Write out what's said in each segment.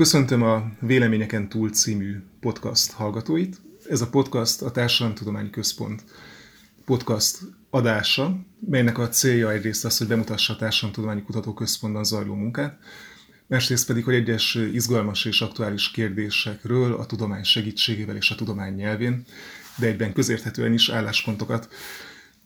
Köszöntöm a Véleményeken túl című podcast hallgatóit. Ez a podcast a Társadalomtudományi Központ podcast adása, melynek a célja egyrészt az, hogy bemutassa a Társadalomtudományi Kutatóközpontban zajló munkát, másrészt pedig, hogy egyes izgalmas és aktuális kérdésekről a tudomány segítségével és a tudomány nyelvén, de egyben közérthetően is álláspontokat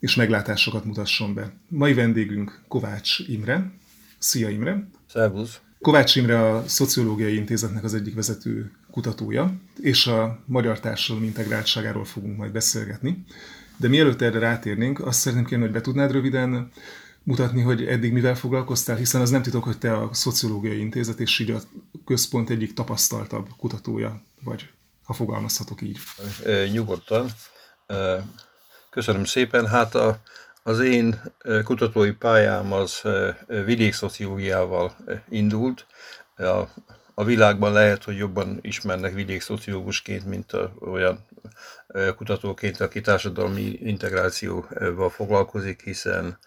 és meglátásokat mutasson be. Mai vendégünk Kovács Imre. Szia Imre! Szervusz! Kovács Imre a Szociológiai Intézetnek az egyik vezető kutatója, és a magyar társadalom integráltságáról fogunk majd beszélgetni. De mielőtt erre rátérnénk, azt szeretném kérni, hogy be tudnád röviden mutatni, hogy eddig mivel foglalkoztál, hiszen az nem titok, hogy te a Szociológiai Intézet és így a központ egyik tapasztaltabb kutatója vagy, ha fogalmazhatok így. Nyugodtan. Köszönöm szépen. Hát a, az én kutatói pályám az vidékszociológiával indult. A, a világban lehet, hogy jobban ismernek vidékszociológusként, mint a, olyan kutatóként, aki társadalmi integrációval foglalkozik, hiszen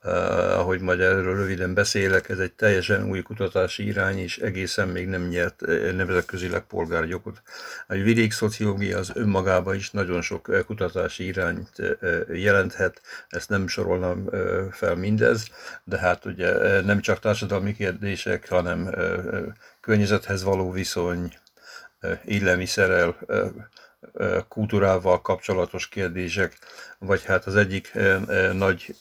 ahogy majd erről röviden beszélek, ez egy teljesen új kutatási irány, és egészen még nem nyert nemzetközileg polgárjogot. A vidékszociológia az önmagában is nagyon sok kutatási irányt jelenthet, ezt nem sorolnám fel mindez, de hát ugye nem csak társadalmi kérdések, hanem környezethez való viszony, élelmiszerrel, kultúrával kapcsolatos kérdések, vagy hát az egyik nagy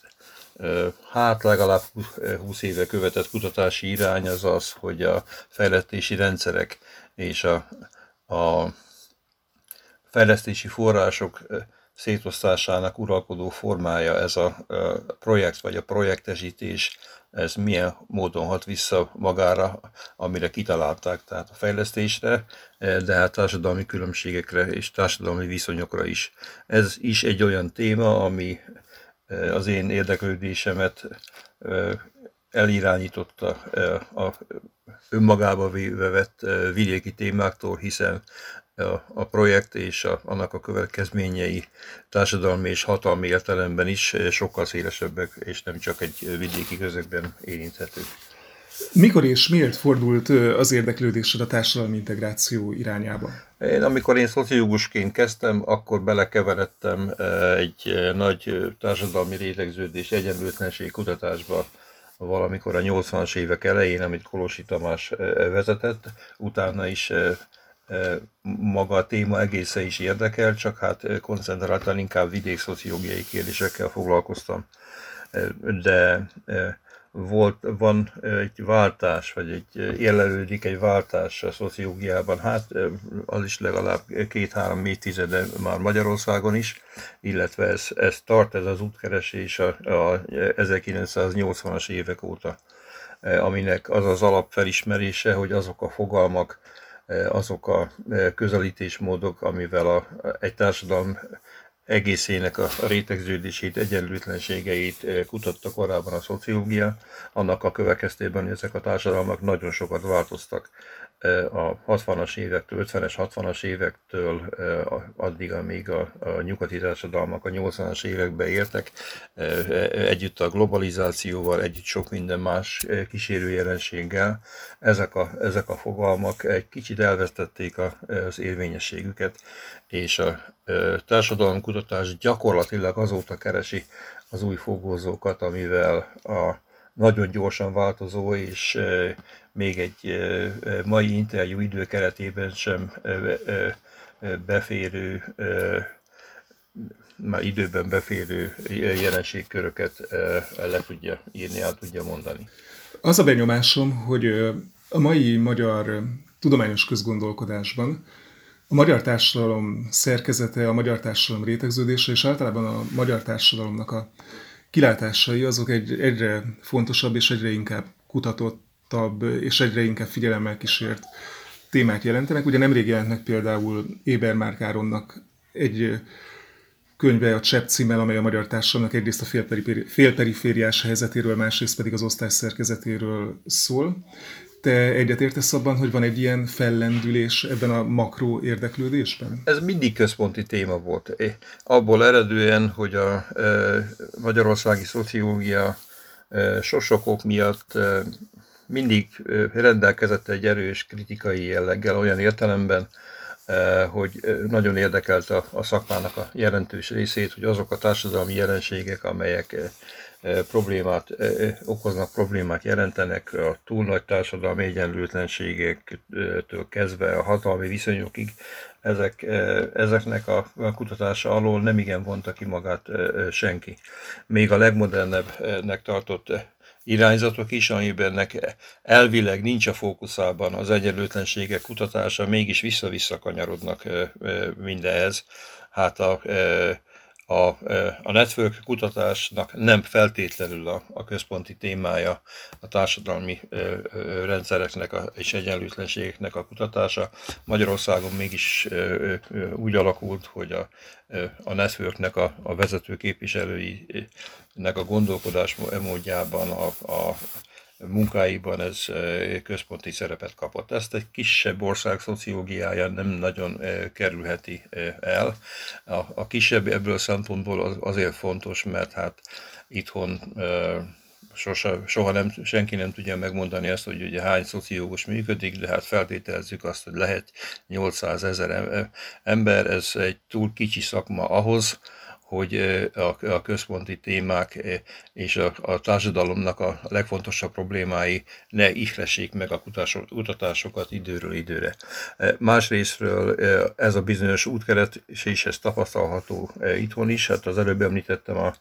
hát legalább 20 éve követett kutatási irány az az, hogy a fejlesztési rendszerek és a, a fejlesztési források szétosztásának uralkodó formája ez a projekt vagy a projektesítés, ez milyen módon hat vissza magára, amire kitalálták, tehát a fejlesztésre, de hát társadalmi különbségekre és társadalmi viszonyokra is. Ez is egy olyan téma, ami az én érdeklődésemet elirányította a önmagába véve vett vidéki témáktól, hiszen a projekt és a, annak a következményei társadalmi és hatalmi értelemben is sokkal szélesebbek, és nem csak egy vidéki közegben érinthetők. Mikor és miért fordult az érdeklődésed a társadalmi integráció irányába? Én, amikor én szociológusként kezdtem, akkor belekeveredtem egy nagy társadalmi rétegződés, egyenlőtlenség kutatásba, valamikor a 80-as évek elején, amit Kolosi Tamás vezetett, utána is maga a téma egészen is érdekel, csak hát koncentráltan inkább vidékszociológiai kérdésekkel foglalkoztam. De volt, van egy váltás, vagy egy érlelődik egy váltás a szociológiában, hát az is legalább két-három évtizede már Magyarországon is, illetve ez, ez tart ez az útkeresés a, a 1980-as évek óta, aminek az az alapfelismerése, hogy azok a fogalmak, azok a közelítésmódok, amivel a, egy társadalom egészének a rétegződését, egyenlőtlenségeit eh, kutatta korábban a szociológia, annak a következtében ezek a társadalmak nagyon sokat változtak a 60-as évektől, 50-es, 60-as évektől addig, amíg a, a nyugati társadalmak a 80-as évekbe értek, együtt a globalizációval, együtt sok minden más kísérő jelenséggel, ezek a, ezek a fogalmak egy kicsit elvesztették az érvényességüket, és a társadalomkutatás gyakorlatilag azóta keresi az új fogózókat, amivel a nagyon gyorsan változó és még egy mai interjú idő keretében sem beférő, már időben beférő jelenségköröket le tudja írni, el tudja mondani. Az a benyomásom, hogy a mai magyar tudományos közgondolkodásban a magyar társadalom szerkezete, a magyar társadalom rétegződése, és általában a magyar társadalomnak a kilátásai azok egy, egyre fontosabb és egyre inkább kutatott tabb és egyre inkább figyelemmel kísért témát jelentenek. Ugye nemrég jelent meg például Éber Márk Áronnak egy könyve a Csepp címmel, amely a magyar társadalomnak egyrészt a félperifériás helyzetéről, másrészt pedig az osztály szerkezetéről szól. Te egyetértesz abban, hogy van egy ilyen fellendülés ebben a makro érdeklődésben? Ez mindig központi téma volt. Abból eredően, hogy a magyarországi szociológia sok-sok ok miatt mindig rendelkezett egy erős kritikai jelleggel olyan értelemben, hogy nagyon érdekelt a, a szakmának a jelentős részét, hogy azok a társadalmi jelenségek, amelyek problémát okoznak, problémát jelentenek, a túl nagy társadalmi egyenlőtlenségektől kezdve a hatalmi viszonyokig, ezek, ezeknek a kutatása alól nem igen vonta ki magát senki. Még a legmodernebbnek tartott irányzatok is, amiben elvileg nincs a fókuszában az egyenlőtlenségek kutatása, mégis vissza-vissza kanyarodnak mindenhez. Hát a a, a network kutatásnak nem feltétlenül a, a központi témája a társadalmi rendszereknek a, és egyenlőtlenségeknek a kutatása. Magyarországon mégis úgy alakult, hogy a, a networknek a, a vezető képviselőinek a gondolkodás módjában a, a munkáiban ez központi szerepet kapott. Ezt egy kisebb ország szociológiája nem nagyon kerülheti el. A, a kisebb ebből szempontból azért fontos, mert hát itthon sose, soha nem, senki nem tudja megmondani azt, hogy ugye hány szociológus működik, de hát feltételezzük azt, hogy lehet 800 ezer ember, ez egy túl kicsi szakma ahhoz, hogy a, központi témák és a, a társadalomnak a legfontosabb problémái ne ihlessék meg a kutatások, kutatásokat időről időre. Másrésztről ez a bizonyos útkeret, és ez tapasztalható itthon is, hát az előbb említettem a,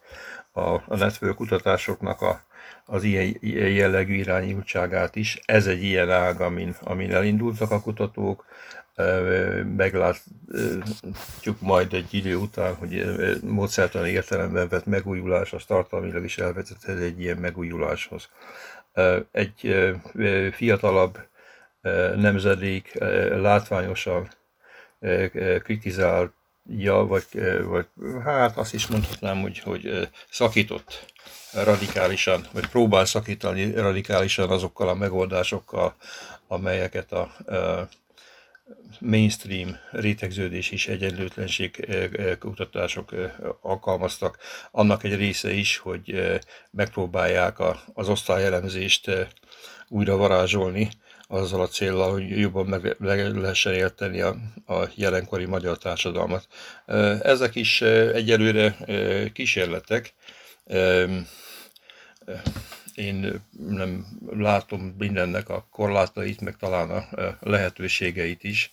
a, a network kutatásoknak a, az ilyen, jellegű irányultságát is. Ez egy ilyen ág, amin, amin elindultak a kutatók, meglátjuk majd egy idő után, hogy módszertani értelemben vett megújulás az tartalmilag is elvezethet egy ilyen megújuláshoz. Egy fiatalabb nemzedék látványosan kritizálja, vagy, vagy hát azt is mondhatnám, hogy, hogy szakított radikálisan, vagy próbál szakítani radikálisan azokkal a megoldásokkal, amelyeket a, a mainstream rétegződés és egyenlőtlenség kutatások alkalmaztak. Annak egy része is, hogy megpróbálják az osztályelemzést újra varázsolni, azzal a célral, hogy jobban meg lehessen érteni a, a jelenkori magyar társadalmat. Ezek is egyelőre kísérletek én nem látom mindennek a korlátait, meg talán a lehetőségeit is,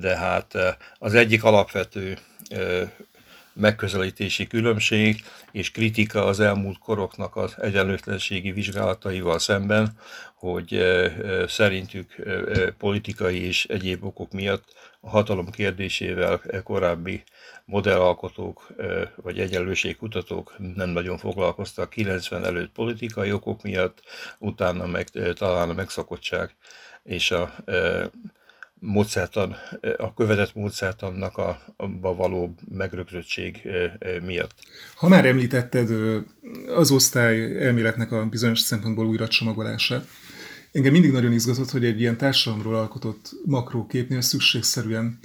de hát az egyik alapvető megközelítési különbség és kritika az elmúlt koroknak az egyenlőtlenségi vizsgálataival szemben, hogy szerintük politikai és egyéb okok miatt a hatalom kérdésével korábbi modellalkotók vagy egyenlőségkutatók nem nagyon foglalkoztak. 90 előtt politikai okok miatt, utána meg talán a megszakottság és a módszertan, a követett módszertannak a, a való megrögzöttség miatt. Ha már említetted az osztály elméletnek a bizonyos szempontból újra csomagolását, engem mindig nagyon izgatott, hogy egy ilyen társadalomról alkotott makróképnél szükségszerűen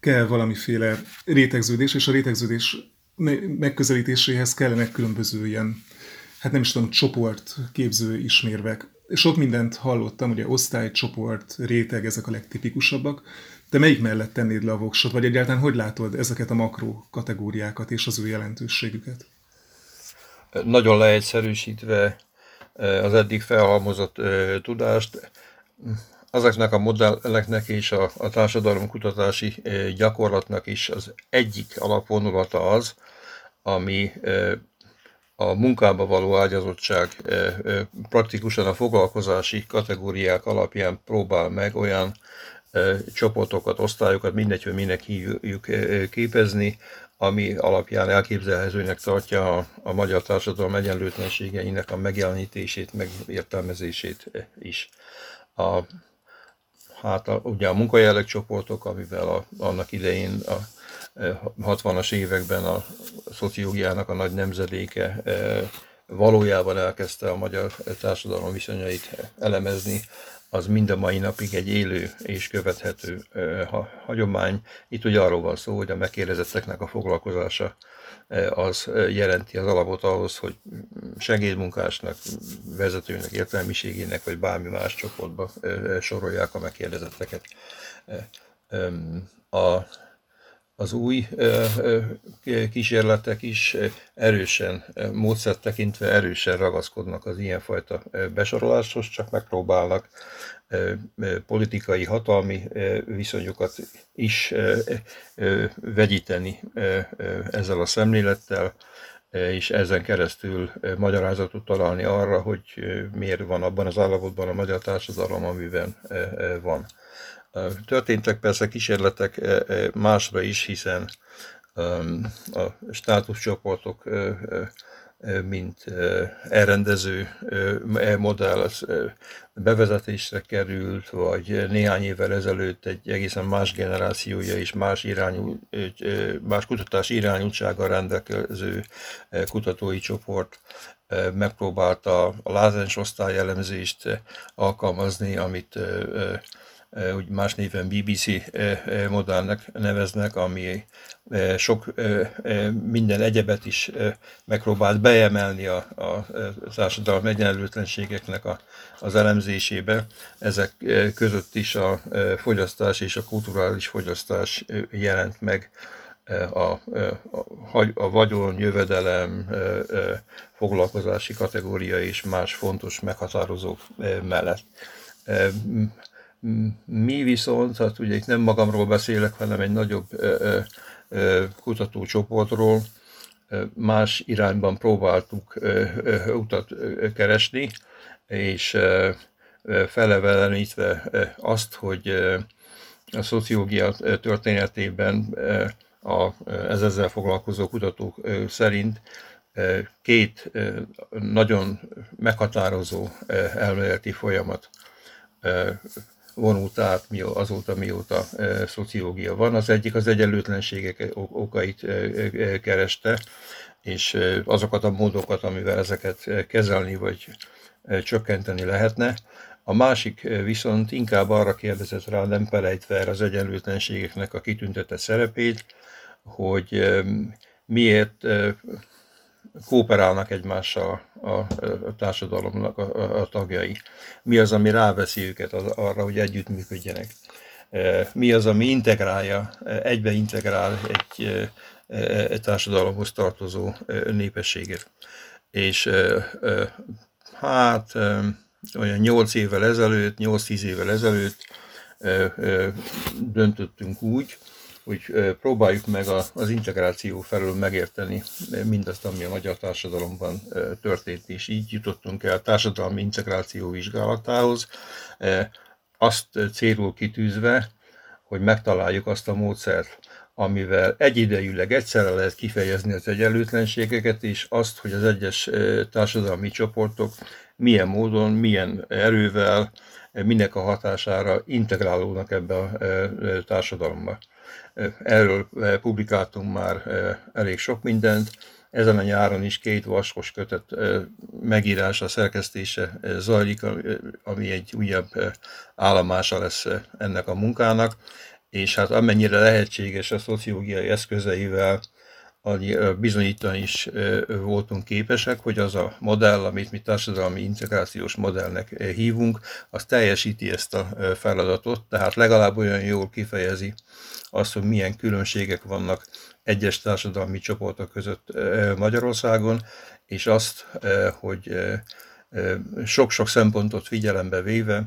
kell valamiféle rétegződés, és a rétegződés megközelítéséhez kellenek különböző ilyen, hát nem is tudom, csoport képző ismérvek. Sok mindent hallottam, ugye osztály, csoport, réteg, ezek a legtipikusabbak. De melyik mellett tennéd le a voksot, vagy egyáltalán hogy látod ezeket a makró kategóriákat és az ő jelentőségüket? Nagyon leegyszerűsítve az eddig felhalmozott tudást, azoknak a modelleknek és a, a társadalomkutatási gyakorlatnak is az egyik alapvonulata az, ami a munkába való ágyazottság praktikusan a foglalkozási kategóriák alapján próbál meg olyan csoportokat, osztályokat, mindegy, hogy minek hívjuk képezni, ami alapján elképzelhetőnek tartja a, a magyar társadalom egyenlőtlenségeinek a megjelenítését, megértelmezését is. A hát a, ugye a munkajelleg csoportok, amivel a, annak idején a 60-as e, években a szociológiának a nagy nemzedéke e, valójában elkezdte a magyar társadalom viszonyait elemezni, az mind a mai napig egy élő és követhető hagyomány. Itt ugye arról van szó, hogy a megkérdezetteknek a foglalkozása az jelenti az alapot ahhoz, hogy segédmunkásnak, vezetőnek, értelmiségének, vagy bármi más csoportba sorolják a megkérdezetteket. A az új kísérletek is erősen, módszert tekintve erősen ragaszkodnak az ilyenfajta besoroláshoz, csak megpróbálnak politikai, hatalmi viszonyokat is vegyíteni ezzel a szemlélettel, és ezen keresztül magyarázatot találni arra, hogy miért van abban az állapotban a magyar társadalom, amiben van. Történtek persze kísérletek e, e, másra is, hiszen a státuszcsoportok e, mint elrendező modell az bevezetésre került, vagy néhány évvel ezelőtt egy egészen más generációja és más, irányú, más kutatás irányultsággal rendelkező kutatói csoport megpróbálta a lázens osztály elemzést alkalmazni, amit úgy más néven BBC modellnek neveznek, ami sok minden egyebet is megpróbált beemelni a, a társadalom egyenlőtlenségeknek a, az elemzésébe. Ezek között is a fogyasztás és a kulturális fogyasztás jelent meg a, a, a vagyon, jövedelem, foglalkozási kategória és más fontos meghatározók mellett. Mi viszont, hát ugye itt nem magamról beszélek, hanem egy nagyobb kutatócsoportról, más irányban próbáltuk utat keresni, és felevelenítve azt, hogy a szociológia történetében a, ez ezzel foglalkozó kutatók szerint két nagyon meghatározó elméleti folyamat vonult át azóta, mióta e, szociológia van. Az egyik az egyenlőtlenségek okait e, e, kereste, és azokat a módokat, amivel ezeket kezelni vagy csökkenteni lehetne. A másik viszont inkább arra kérdezett rá, nem felejtve az egyenlőtlenségeknek a kitüntetett szerepét, hogy miért kooperálnak egymással a, a társadalomnak a, a tagjai. Mi az, ami ráveszi őket az, arra, hogy együttműködjenek. Mi az, ami integrálja, egybe integrál egy, egy társadalomhoz tartozó népességet. És hát olyan 8 évvel ezelőtt, 8-10 évvel ezelőtt döntöttünk úgy, hogy próbáljuk meg az integráció felől megérteni mindazt, ami a magyar társadalomban történt, és így jutottunk el a társadalmi integráció vizsgálatához, azt célul kitűzve, hogy megtaláljuk azt a módszert, amivel egyidejűleg egyszerre lehet kifejezni az egyenlőtlenségeket, és azt, hogy az egyes társadalmi csoportok milyen módon, milyen erővel, minek a hatására integrálódnak ebbe a társadalomba. Erről publikáltunk már elég sok mindent. Ezen a nyáron is két vaskos kötet megírása, szerkesztése zajlik, ami egy újabb állomása lesz ennek a munkának, és hát amennyire lehetséges a szociológiai eszközeivel bizonyítani is voltunk képesek, hogy az a modell, amit mi társadalmi integrációs modellnek hívunk, az teljesíti ezt a feladatot, tehát legalább olyan jól kifejezi azt, hogy milyen különbségek vannak egyes társadalmi csoportok között Magyarországon, és azt, hogy sok-sok szempontot figyelembe véve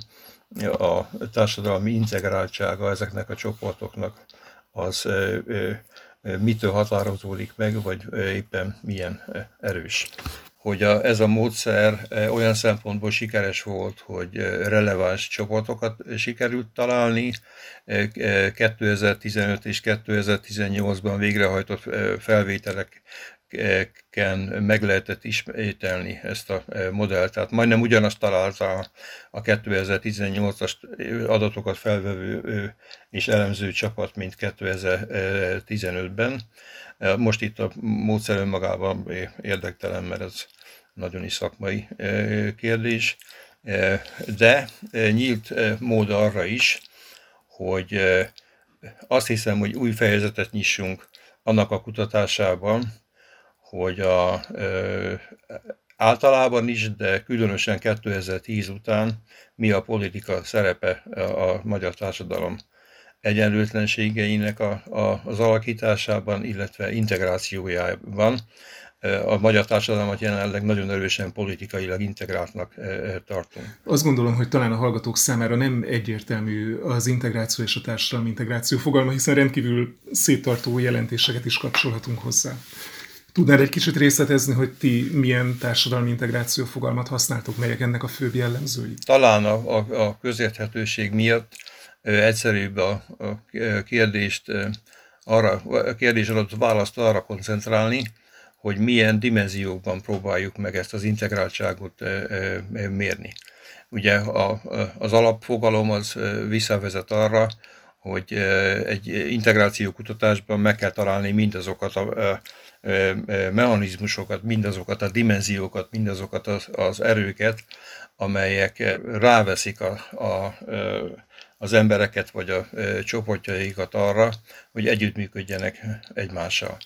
a társadalmi integráltsága ezeknek a csoportoknak az mitől határozódik meg, vagy éppen milyen erős. Hogy a, ez a módszer olyan szempontból sikeres volt, hogy releváns csoportokat sikerült találni. 2015 és 2018-ban végrehajtott felvételek ken meg lehetett ismételni ezt a e, modellt. Tehát majdnem ugyanazt találta a 2018-as adatokat felvevő és elemző csapat, mint 2015-ben. E, most itt a módszer önmagában érdektelen, mert ez nagyon is szakmai e, kérdés, De nyílt mód arra is, hogy azt hiszem, hogy új fejezetet nyissunk annak a kutatásában, hogy a, általában is, de különösen 2010 után mi a politika szerepe a magyar társadalom egyenlőtlenségeinek a, a, az alakításában, illetve integrációjában. A magyar társadalmat jelenleg nagyon erősen politikailag integráltnak tartunk. Azt gondolom, hogy talán a hallgatók számára nem egyértelmű az integráció és a társadalmi integráció fogalma, hiszen rendkívül széttartó jelentéseket is kapcsolhatunk hozzá. Tudnád egy kicsit részletezni, hogy ti milyen társadalmi integráció fogalmat használtok, melyek ennek a főbb jellemzői? Talán a, a, a közérthetőség miatt egyszerűbb a, a kérdést arra, a kérdés adott választ arra koncentrálni, hogy milyen dimenziókban próbáljuk meg ezt az integráltságot mérni. Ugye a, az alapfogalom az visszavezet arra, hogy egy integráció kutatásban meg kell találni mindazokat a mechanizmusokat, mindazokat a dimenziókat, mindazokat az, erőket, amelyek ráveszik a, a, az embereket vagy a csoportjaikat arra, hogy együttműködjenek egymással.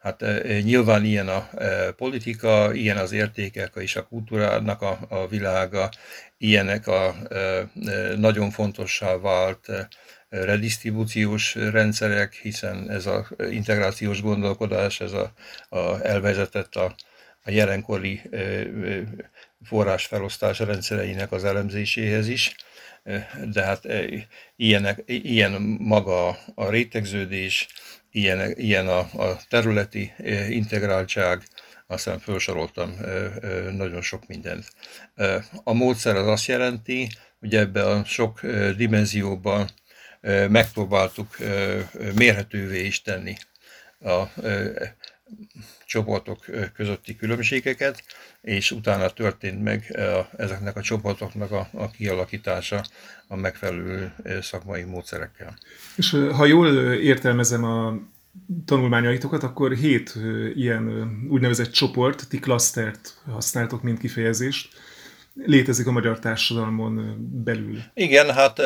Hát nyilván ilyen a politika, ilyen az értékek és a kultúrának a, a világa, ilyenek a nagyon fontossá vált redistribúciós rendszerek, hiszen ez az integrációs gondolkodás, ez a, a elvezetett a, a jelenkori forrásfelosztás rendszereinek az elemzéséhez is, de hát ilyenek, ilyen maga a rétegződés, ilyen, ilyen a, a területi integráltság, aztán felsoroltam nagyon sok mindent. A módszer az azt jelenti, hogy ebben a sok dimenzióban megpróbáltuk mérhetővé is tenni a csoportok közötti különbségeket, és utána történt meg ezeknek a csoportoknak a, a kialakítása a megfelelő szakmai módszerekkel. És ha jól értelmezem a tanulmányaitokat, akkor hét ilyen úgynevezett csoport, ti klasztert használtok, mint kifejezést, létezik a magyar társadalmon belül. Igen, hát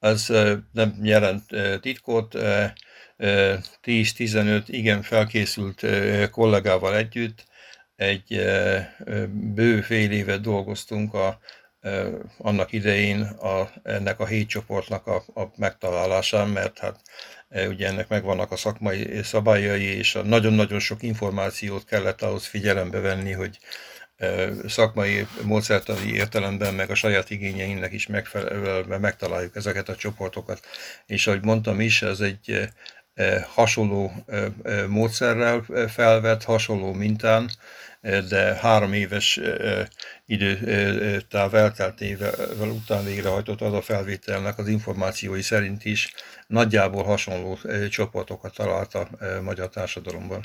az nem jelent titkot, 10-15 igen felkészült kollégával együtt. Egy bő fél évet dolgoztunk a, annak idején a, ennek a hét csoportnak a, a megtalálásán, mert hát ugye ennek megvannak a szakmai szabályai, és nagyon-nagyon sok információt kellett ahhoz figyelembe venni, hogy szakmai módszertani értelemben, meg a saját igényeinknek is megfelelően megtaláljuk ezeket a csoportokat. És ahogy mondtam is, ez egy hasonló módszerrel felvett, hasonló mintán, de három éves időtáv elteltével után végrehajtott az a felvételnek az információi szerint is nagyjából hasonló csoportokat talált a magyar társadalomban.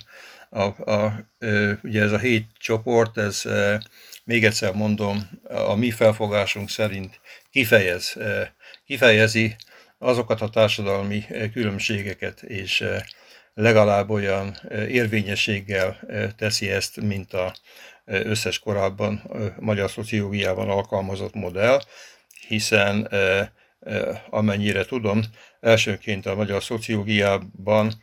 A, a, ugye ez a hét csoport, ez még egyszer mondom, a mi felfogásunk szerint kifejez, kifejezi azokat a társadalmi különbségeket, és legalább olyan érvényességgel teszi ezt, mint a összes korábban magyar szociológiában alkalmazott modell, hiszen amennyire tudom, elsőként a magyar szociológiában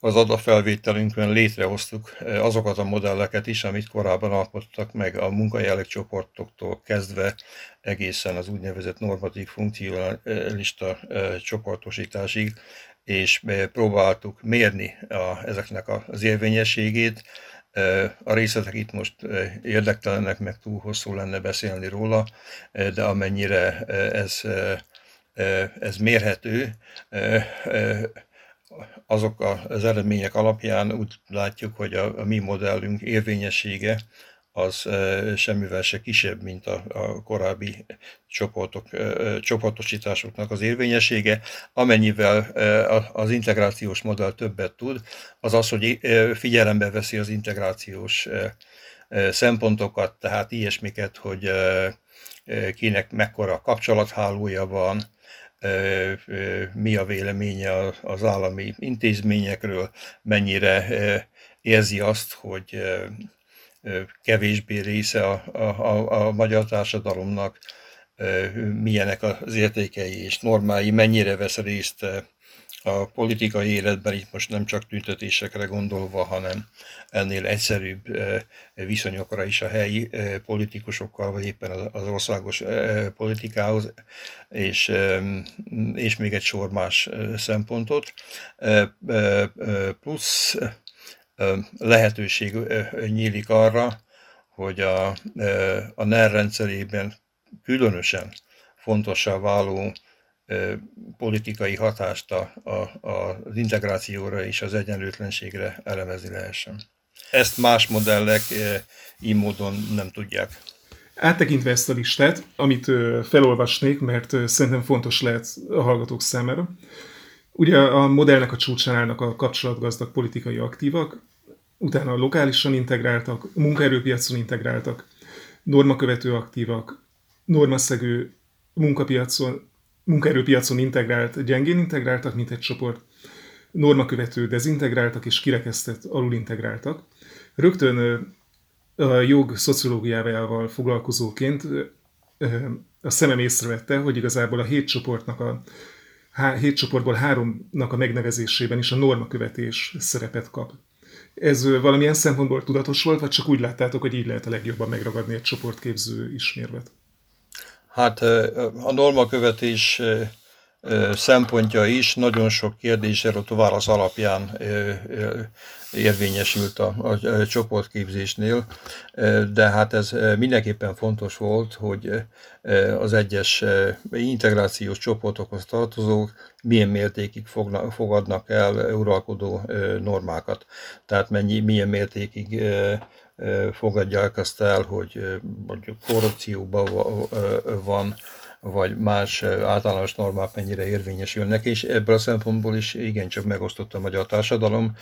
az adatfelvételünkön létrehoztuk azokat a modelleket is, amit korábban alkottak meg a munkajelleg csoportoktól kezdve egészen az úgynevezett normatív funkcionalista csoportosításig, és próbáltuk mérni a, ezeknek az érvényességét. A részletek itt most érdektelennek, meg túl hosszú lenne beszélni róla, de amennyire ez, ez mérhető, azok az eredmények alapján úgy látjuk, hogy a, a mi modellünk érvényessége az semmivel se kisebb, mint a, a korábbi csoportok, csoportosításoknak az érvényessége. Amennyivel az integrációs modell többet tud, az az, hogy figyelembe veszi az integrációs szempontokat, tehát ilyesmiket, hogy kinek mekkora kapcsolathálója van, mi a véleménye az állami intézményekről, mennyire érzi azt, hogy kevésbé része a, a, a magyar társadalomnak, milyenek az értékei és normái, mennyire vesz részt a politikai életben, itt most nem csak tüntetésekre gondolva, hanem ennél egyszerűbb viszonyokra is a helyi politikusokkal, vagy éppen az országos politikához, és, és még egy sor más szempontot. Plusz lehetőség nyílik arra, hogy a, a NER rendszerében különösen fontossá váló politikai hatást a, a, az integrációra és az egyenlőtlenségre elemezni lehessen. Ezt más modellek így módon nem tudják. Áttekintve ezt a listát, amit felolvasnék, mert szerintem fontos lehet a hallgatók számára. Ugye a modellnek a csúcsán állnak a kapcsolatgazdag politikai aktívak, utána lokálisan integráltak, munkaerőpiacon integráltak, normakövető aktívak, normaszegő munkapiacon, munkaerőpiacon integrált, gyengén integráltak, mint egy csoport, normakövető dezintegráltak és kirekesztett alulintegráltak. Rögtön a jog szociológiával foglalkozóként a szemem észrevette, hogy igazából a hét csoportnak a hét csoportból háromnak a megnevezésében is a normakövetés szerepet kap. Ez valamilyen szempontból tudatos volt, vagy csak úgy láttátok, hogy így lehet a legjobban megragadni egy csoportképző ismérvet? Hát a normakövetés szempontja is nagyon sok kérdés a válasz alapján érvényesült a, a csoportképzésnél, de hát ez mindenképpen fontos volt, hogy az egyes integrációs csoportokhoz tartozók milyen mértékig fognak, fogadnak el uralkodó normákat. Tehát mennyi, milyen mértékig fogadják azt el, hogy mondjuk korrupcióban van, vagy más általános normák mennyire érvényesülnek, és ebből a szempontból is igencsak megosztott a magyar társadalom.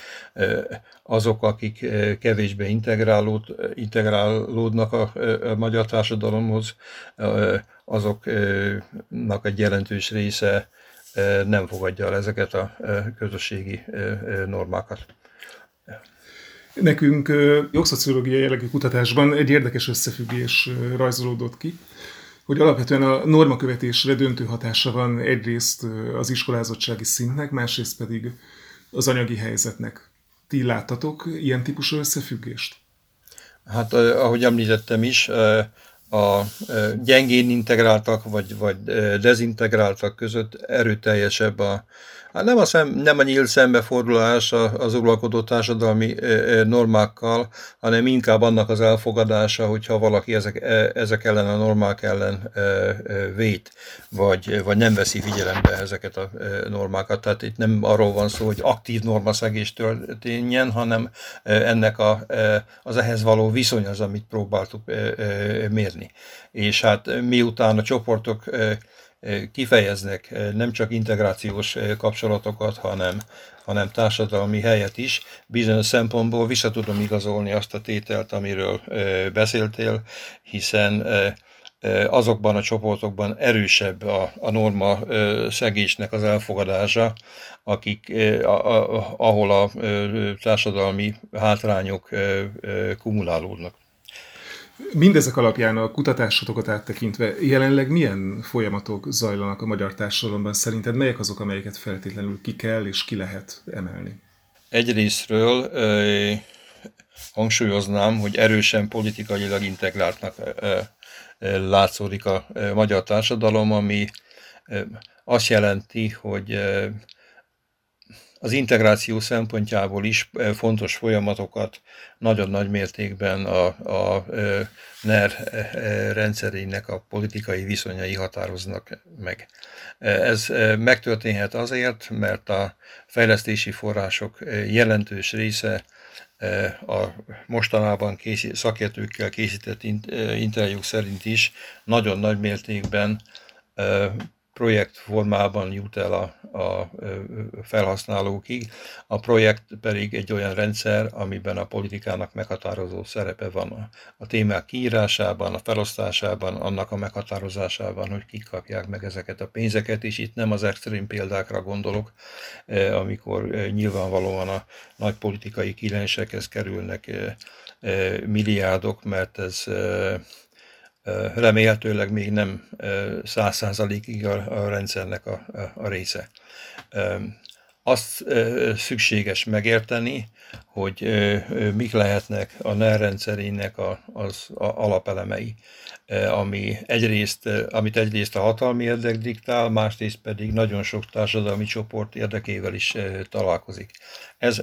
Azok, akik kevésbé integrálód, integrálódnak a, a magyar társadalomhoz, azoknak egy jelentős része nem fogadja el ezeket a közösségi normákat. Nekünk jogszociológiai jellegű kutatásban egy érdekes összefüggés rajzolódott ki, hogy alapvetően a normakövetésre döntő hatása van egyrészt az iskolázottsági szintnek, másrészt pedig az anyagi helyzetnek. Ti láttatok ilyen típusú összefüggést? Hát, ahogy említettem is, a gyengén integráltak vagy, vagy dezintegráltak között erőteljesebb a, Hát nem a, szem, nem a nyílt szembefordulás az uralkodó társadalmi normákkal, hanem inkább annak az elfogadása, hogyha valaki ezek, ezek ellen a normák ellen vét, vagy, vagy nem veszi figyelembe ezeket a normákat. Tehát itt nem arról van szó, hogy aktív normaszegés történjen, hanem ennek a, az ehhez való viszony az, amit próbáltuk mérni. És hát miután a csoportok kifejeznek nem csak integrációs kapcsolatokat, hanem, hanem társadalmi helyet is. Bizonyos szempontból vissza tudom igazolni azt a tételt, amiről beszéltél, hiszen azokban a csoportokban erősebb a, a norma szegésnek az elfogadása, akik, ahol a társadalmi hátrányok kumulálódnak. Mindezek alapján a kutatásotokat áttekintve jelenleg milyen folyamatok zajlanak a magyar társadalomban? Szerinted melyek azok, amelyeket feltétlenül ki kell és ki lehet emelni? Egyrésztről eh, hangsúlyoznám, hogy erősen politikailag integráltnak eh, eh, látszódik a magyar társadalom, ami azt jelenti, hogy az integráció szempontjából is fontos folyamatokat nagyon nagy mértékben a, a NER rendszerének a politikai viszonyai határoznak meg. Ez megtörténhet azért, mert a fejlesztési források jelentős része a mostanában készít, szakértőkkel készített interjúk szerint is nagyon nagy mértékben projekt formában jut el a, a felhasználókig, a projekt pedig egy olyan rendszer, amiben a politikának meghatározó szerepe van a, a témák kiírásában, a felosztásában, annak a meghatározásában, hogy kik kapják meg ezeket a pénzeket, és itt nem az extrém példákra gondolok, amikor nyilvánvalóan a nagy politikai kilensekhez kerülnek milliárdok, mert ez remélhetőleg még nem száz százalékig a, rendszernek a, a része. Azt szükséges megérteni, hogy mik lehetnek a NER rendszerének az alapelemei. Eh, ami egyrészt, amit egyrészt a hatalmi érdek diktál, másrészt pedig nagyon sok társadalmi csoport érdekével is találkozik. Ez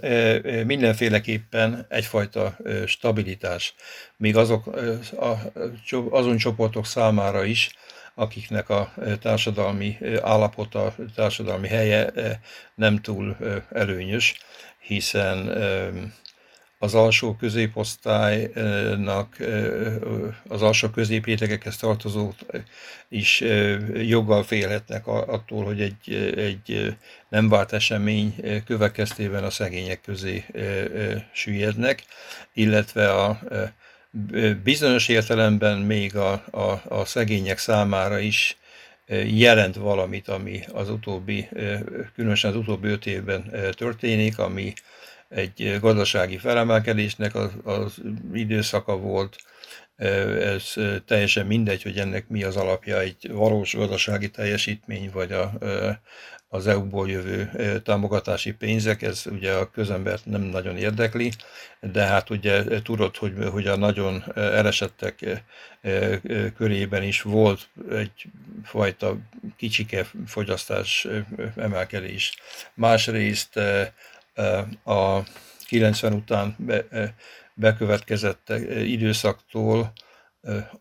mindenféleképpen egyfajta stabilitás, még azok, azon csoportok számára is, akiknek a társadalmi állapota, társadalmi helye nem túl előnyös, hiszen az alsó középosztálynak, az alsó középrétegekhez tartozók is joggal félhetnek attól, hogy egy, egy nem várt esemény következtében a szegények közé süllyednek, illetve a bizonyos értelemben még a, a, a szegények számára is jelent valamit, ami az utóbbi, különösen az utóbbi öt évben történik, ami egy gazdasági felemelkedésnek az, az időszaka volt, ez teljesen mindegy, hogy ennek mi az alapja, egy valós gazdasági teljesítmény, vagy a, az EU-ból jövő támogatási pénzek, ez ugye a közembert nem nagyon érdekli, de hát ugye tudod, hogy, hogy a nagyon elesettek körében is volt egyfajta kicsike fogyasztás emelkedés. Másrészt a 90 után be, bekövetkezett időszaktól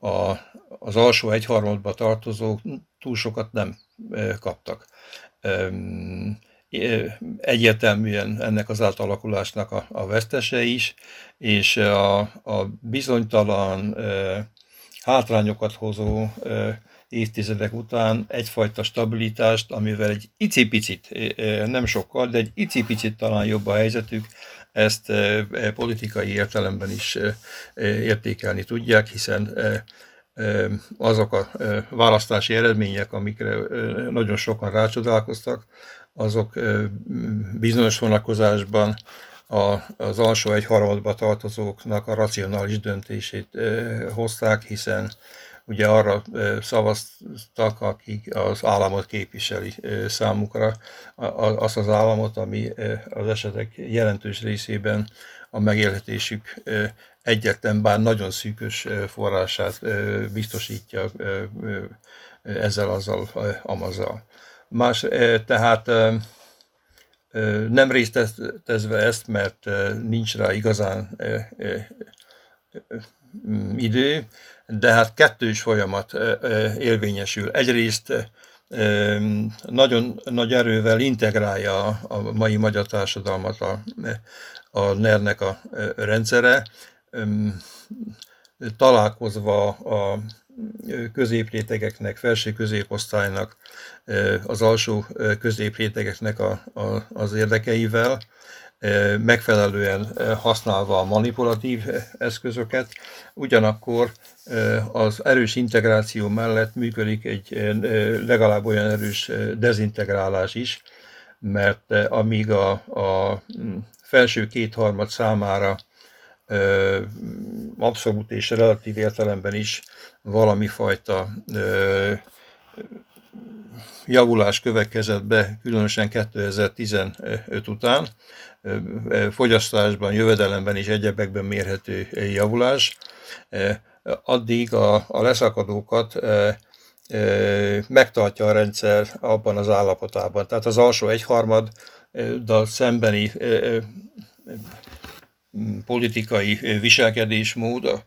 a, az alsó egyharmadba tartozók túl sokat nem kaptak. Egyértelműen ennek az átalakulásnak a, a vesztese is, és a, a bizonytalan hátrányokat hozó évtizedek után egyfajta stabilitást, amivel egy icipicit, nem sokkal, de egy icipicit talán jobb a helyzetük, ezt politikai értelemben is értékelni tudják, hiszen azok a választási eredmények, amikre nagyon sokan rácsodálkoztak, azok bizonyos vonatkozásban az alsó egy harmadba tartozóknak a racionális döntését hozták, hiszen ugye arra szavaztak, akik az államot képviseli számukra, azt az államot, ami az esetek jelentős részében a megélhetésük egyetlen, bár nagyon szűkös forrását biztosítja ezzel, azzal, amazzal. Más, tehát nem részletezve ezt, mert nincs rá igazán idő, de hát kettős folyamat érvényesül. Egyrészt nagyon nagy erővel integrálja a mai magyar társadalmat a, a NER-nek a rendszere, találkozva a középrétegeknek, felső középosztálynak, az alsó középrétegeknek a, a, az érdekeivel, megfelelően használva a manipulatív eszközöket, ugyanakkor az erős integráció mellett működik egy legalább olyan erős dezintegrálás is, mert amíg a, a felső kétharmad számára abszolút és relatív értelemben is valami fajta javulás következett be, különösen 2015 után, fogyasztásban, jövedelemben és egyebekben mérhető javulás, addig a, a leszakadókat megtartja a rendszer abban az állapotában. Tehát az alsó egyharmad, de szembeni politikai viselkedésmód,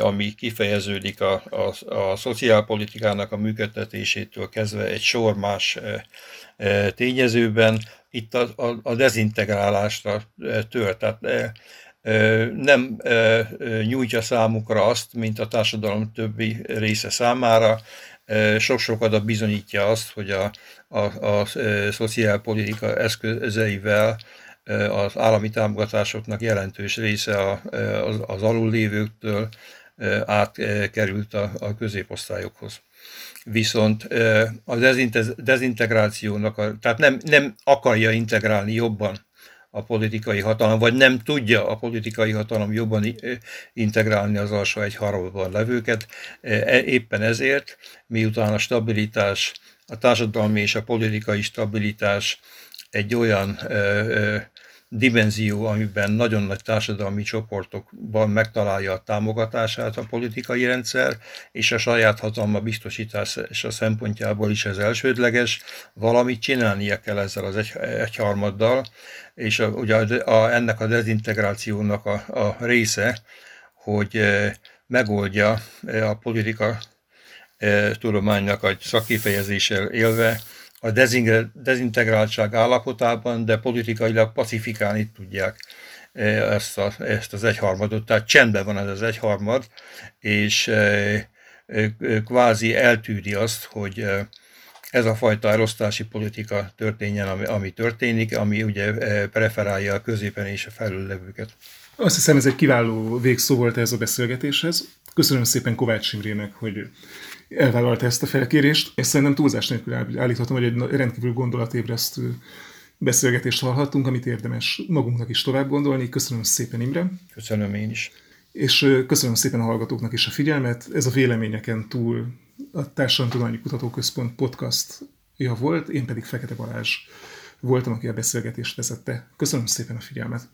ami kifejeződik a, a, a szociálpolitikának a működtetésétől kezdve egy sor más tényezőben, itt a, a, a dezintegrálásra tört. Tehát nem nyújtja számukra azt, mint a társadalom többi része számára, sok-sok adat bizonyítja azt, hogy a, a, a, a szociálpolitika eszközeivel az állami támogatásoknak jelentős része az, az alullévőktől átkerült a, a középosztályokhoz. Viszont a dezintegrációnak, a, tehát nem, nem akarja integrálni jobban a politikai hatalom, vagy nem tudja a politikai hatalom jobban integrálni az alsó egy harmadban levőket. E, éppen ezért, miután a stabilitás, a társadalmi és a politikai stabilitás egy olyan dimenzió, amiben nagyon nagy társadalmi csoportokban megtalálja a támogatását a politikai rendszer, és a saját hatalma biztosítása szempontjából is ez elsődleges, valamit csinálnia kell ezzel az egy, egyharmaddal, és a, ugye a, ennek a dezintegrációnak a, a része, hogy e, megoldja e, a politika e, tudománynak a szakifejezéssel élve, a dezintegráltság állapotában, de politikailag pacifikálni tudják e, ezt, a, ezt az egyharmadot. Tehát csendben van ez az egyharmad, és e, e, kvázi eltűri azt, hogy ez a fajta elosztási politika történjen, ami, ami történik, ami ugye preferálja a középen és a felüllevőket. Azt hiszem, ez egy kiváló végszó volt ez a beszélgetéshez. Köszönöm szépen Kovács Imrének, hogy elvállalta ezt a felkérést, és szerintem túlzás nélkül állíthatom, hogy egy rendkívül gondolatébresztő beszélgetést hallhattunk, amit érdemes magunknak is tovább gondolni. Köszönöm szépen, Imre. Köszönöm én is. És köszönöm szépen a hallgatóknak is a figyelmet. Ez a véleményeken túl a Társadalomtudományi Kutatóközpont podcastja volt, én pedig Fekete Balázs voltam, aki a beszélgetést vezette. Köszönöm szépen a figyelmet.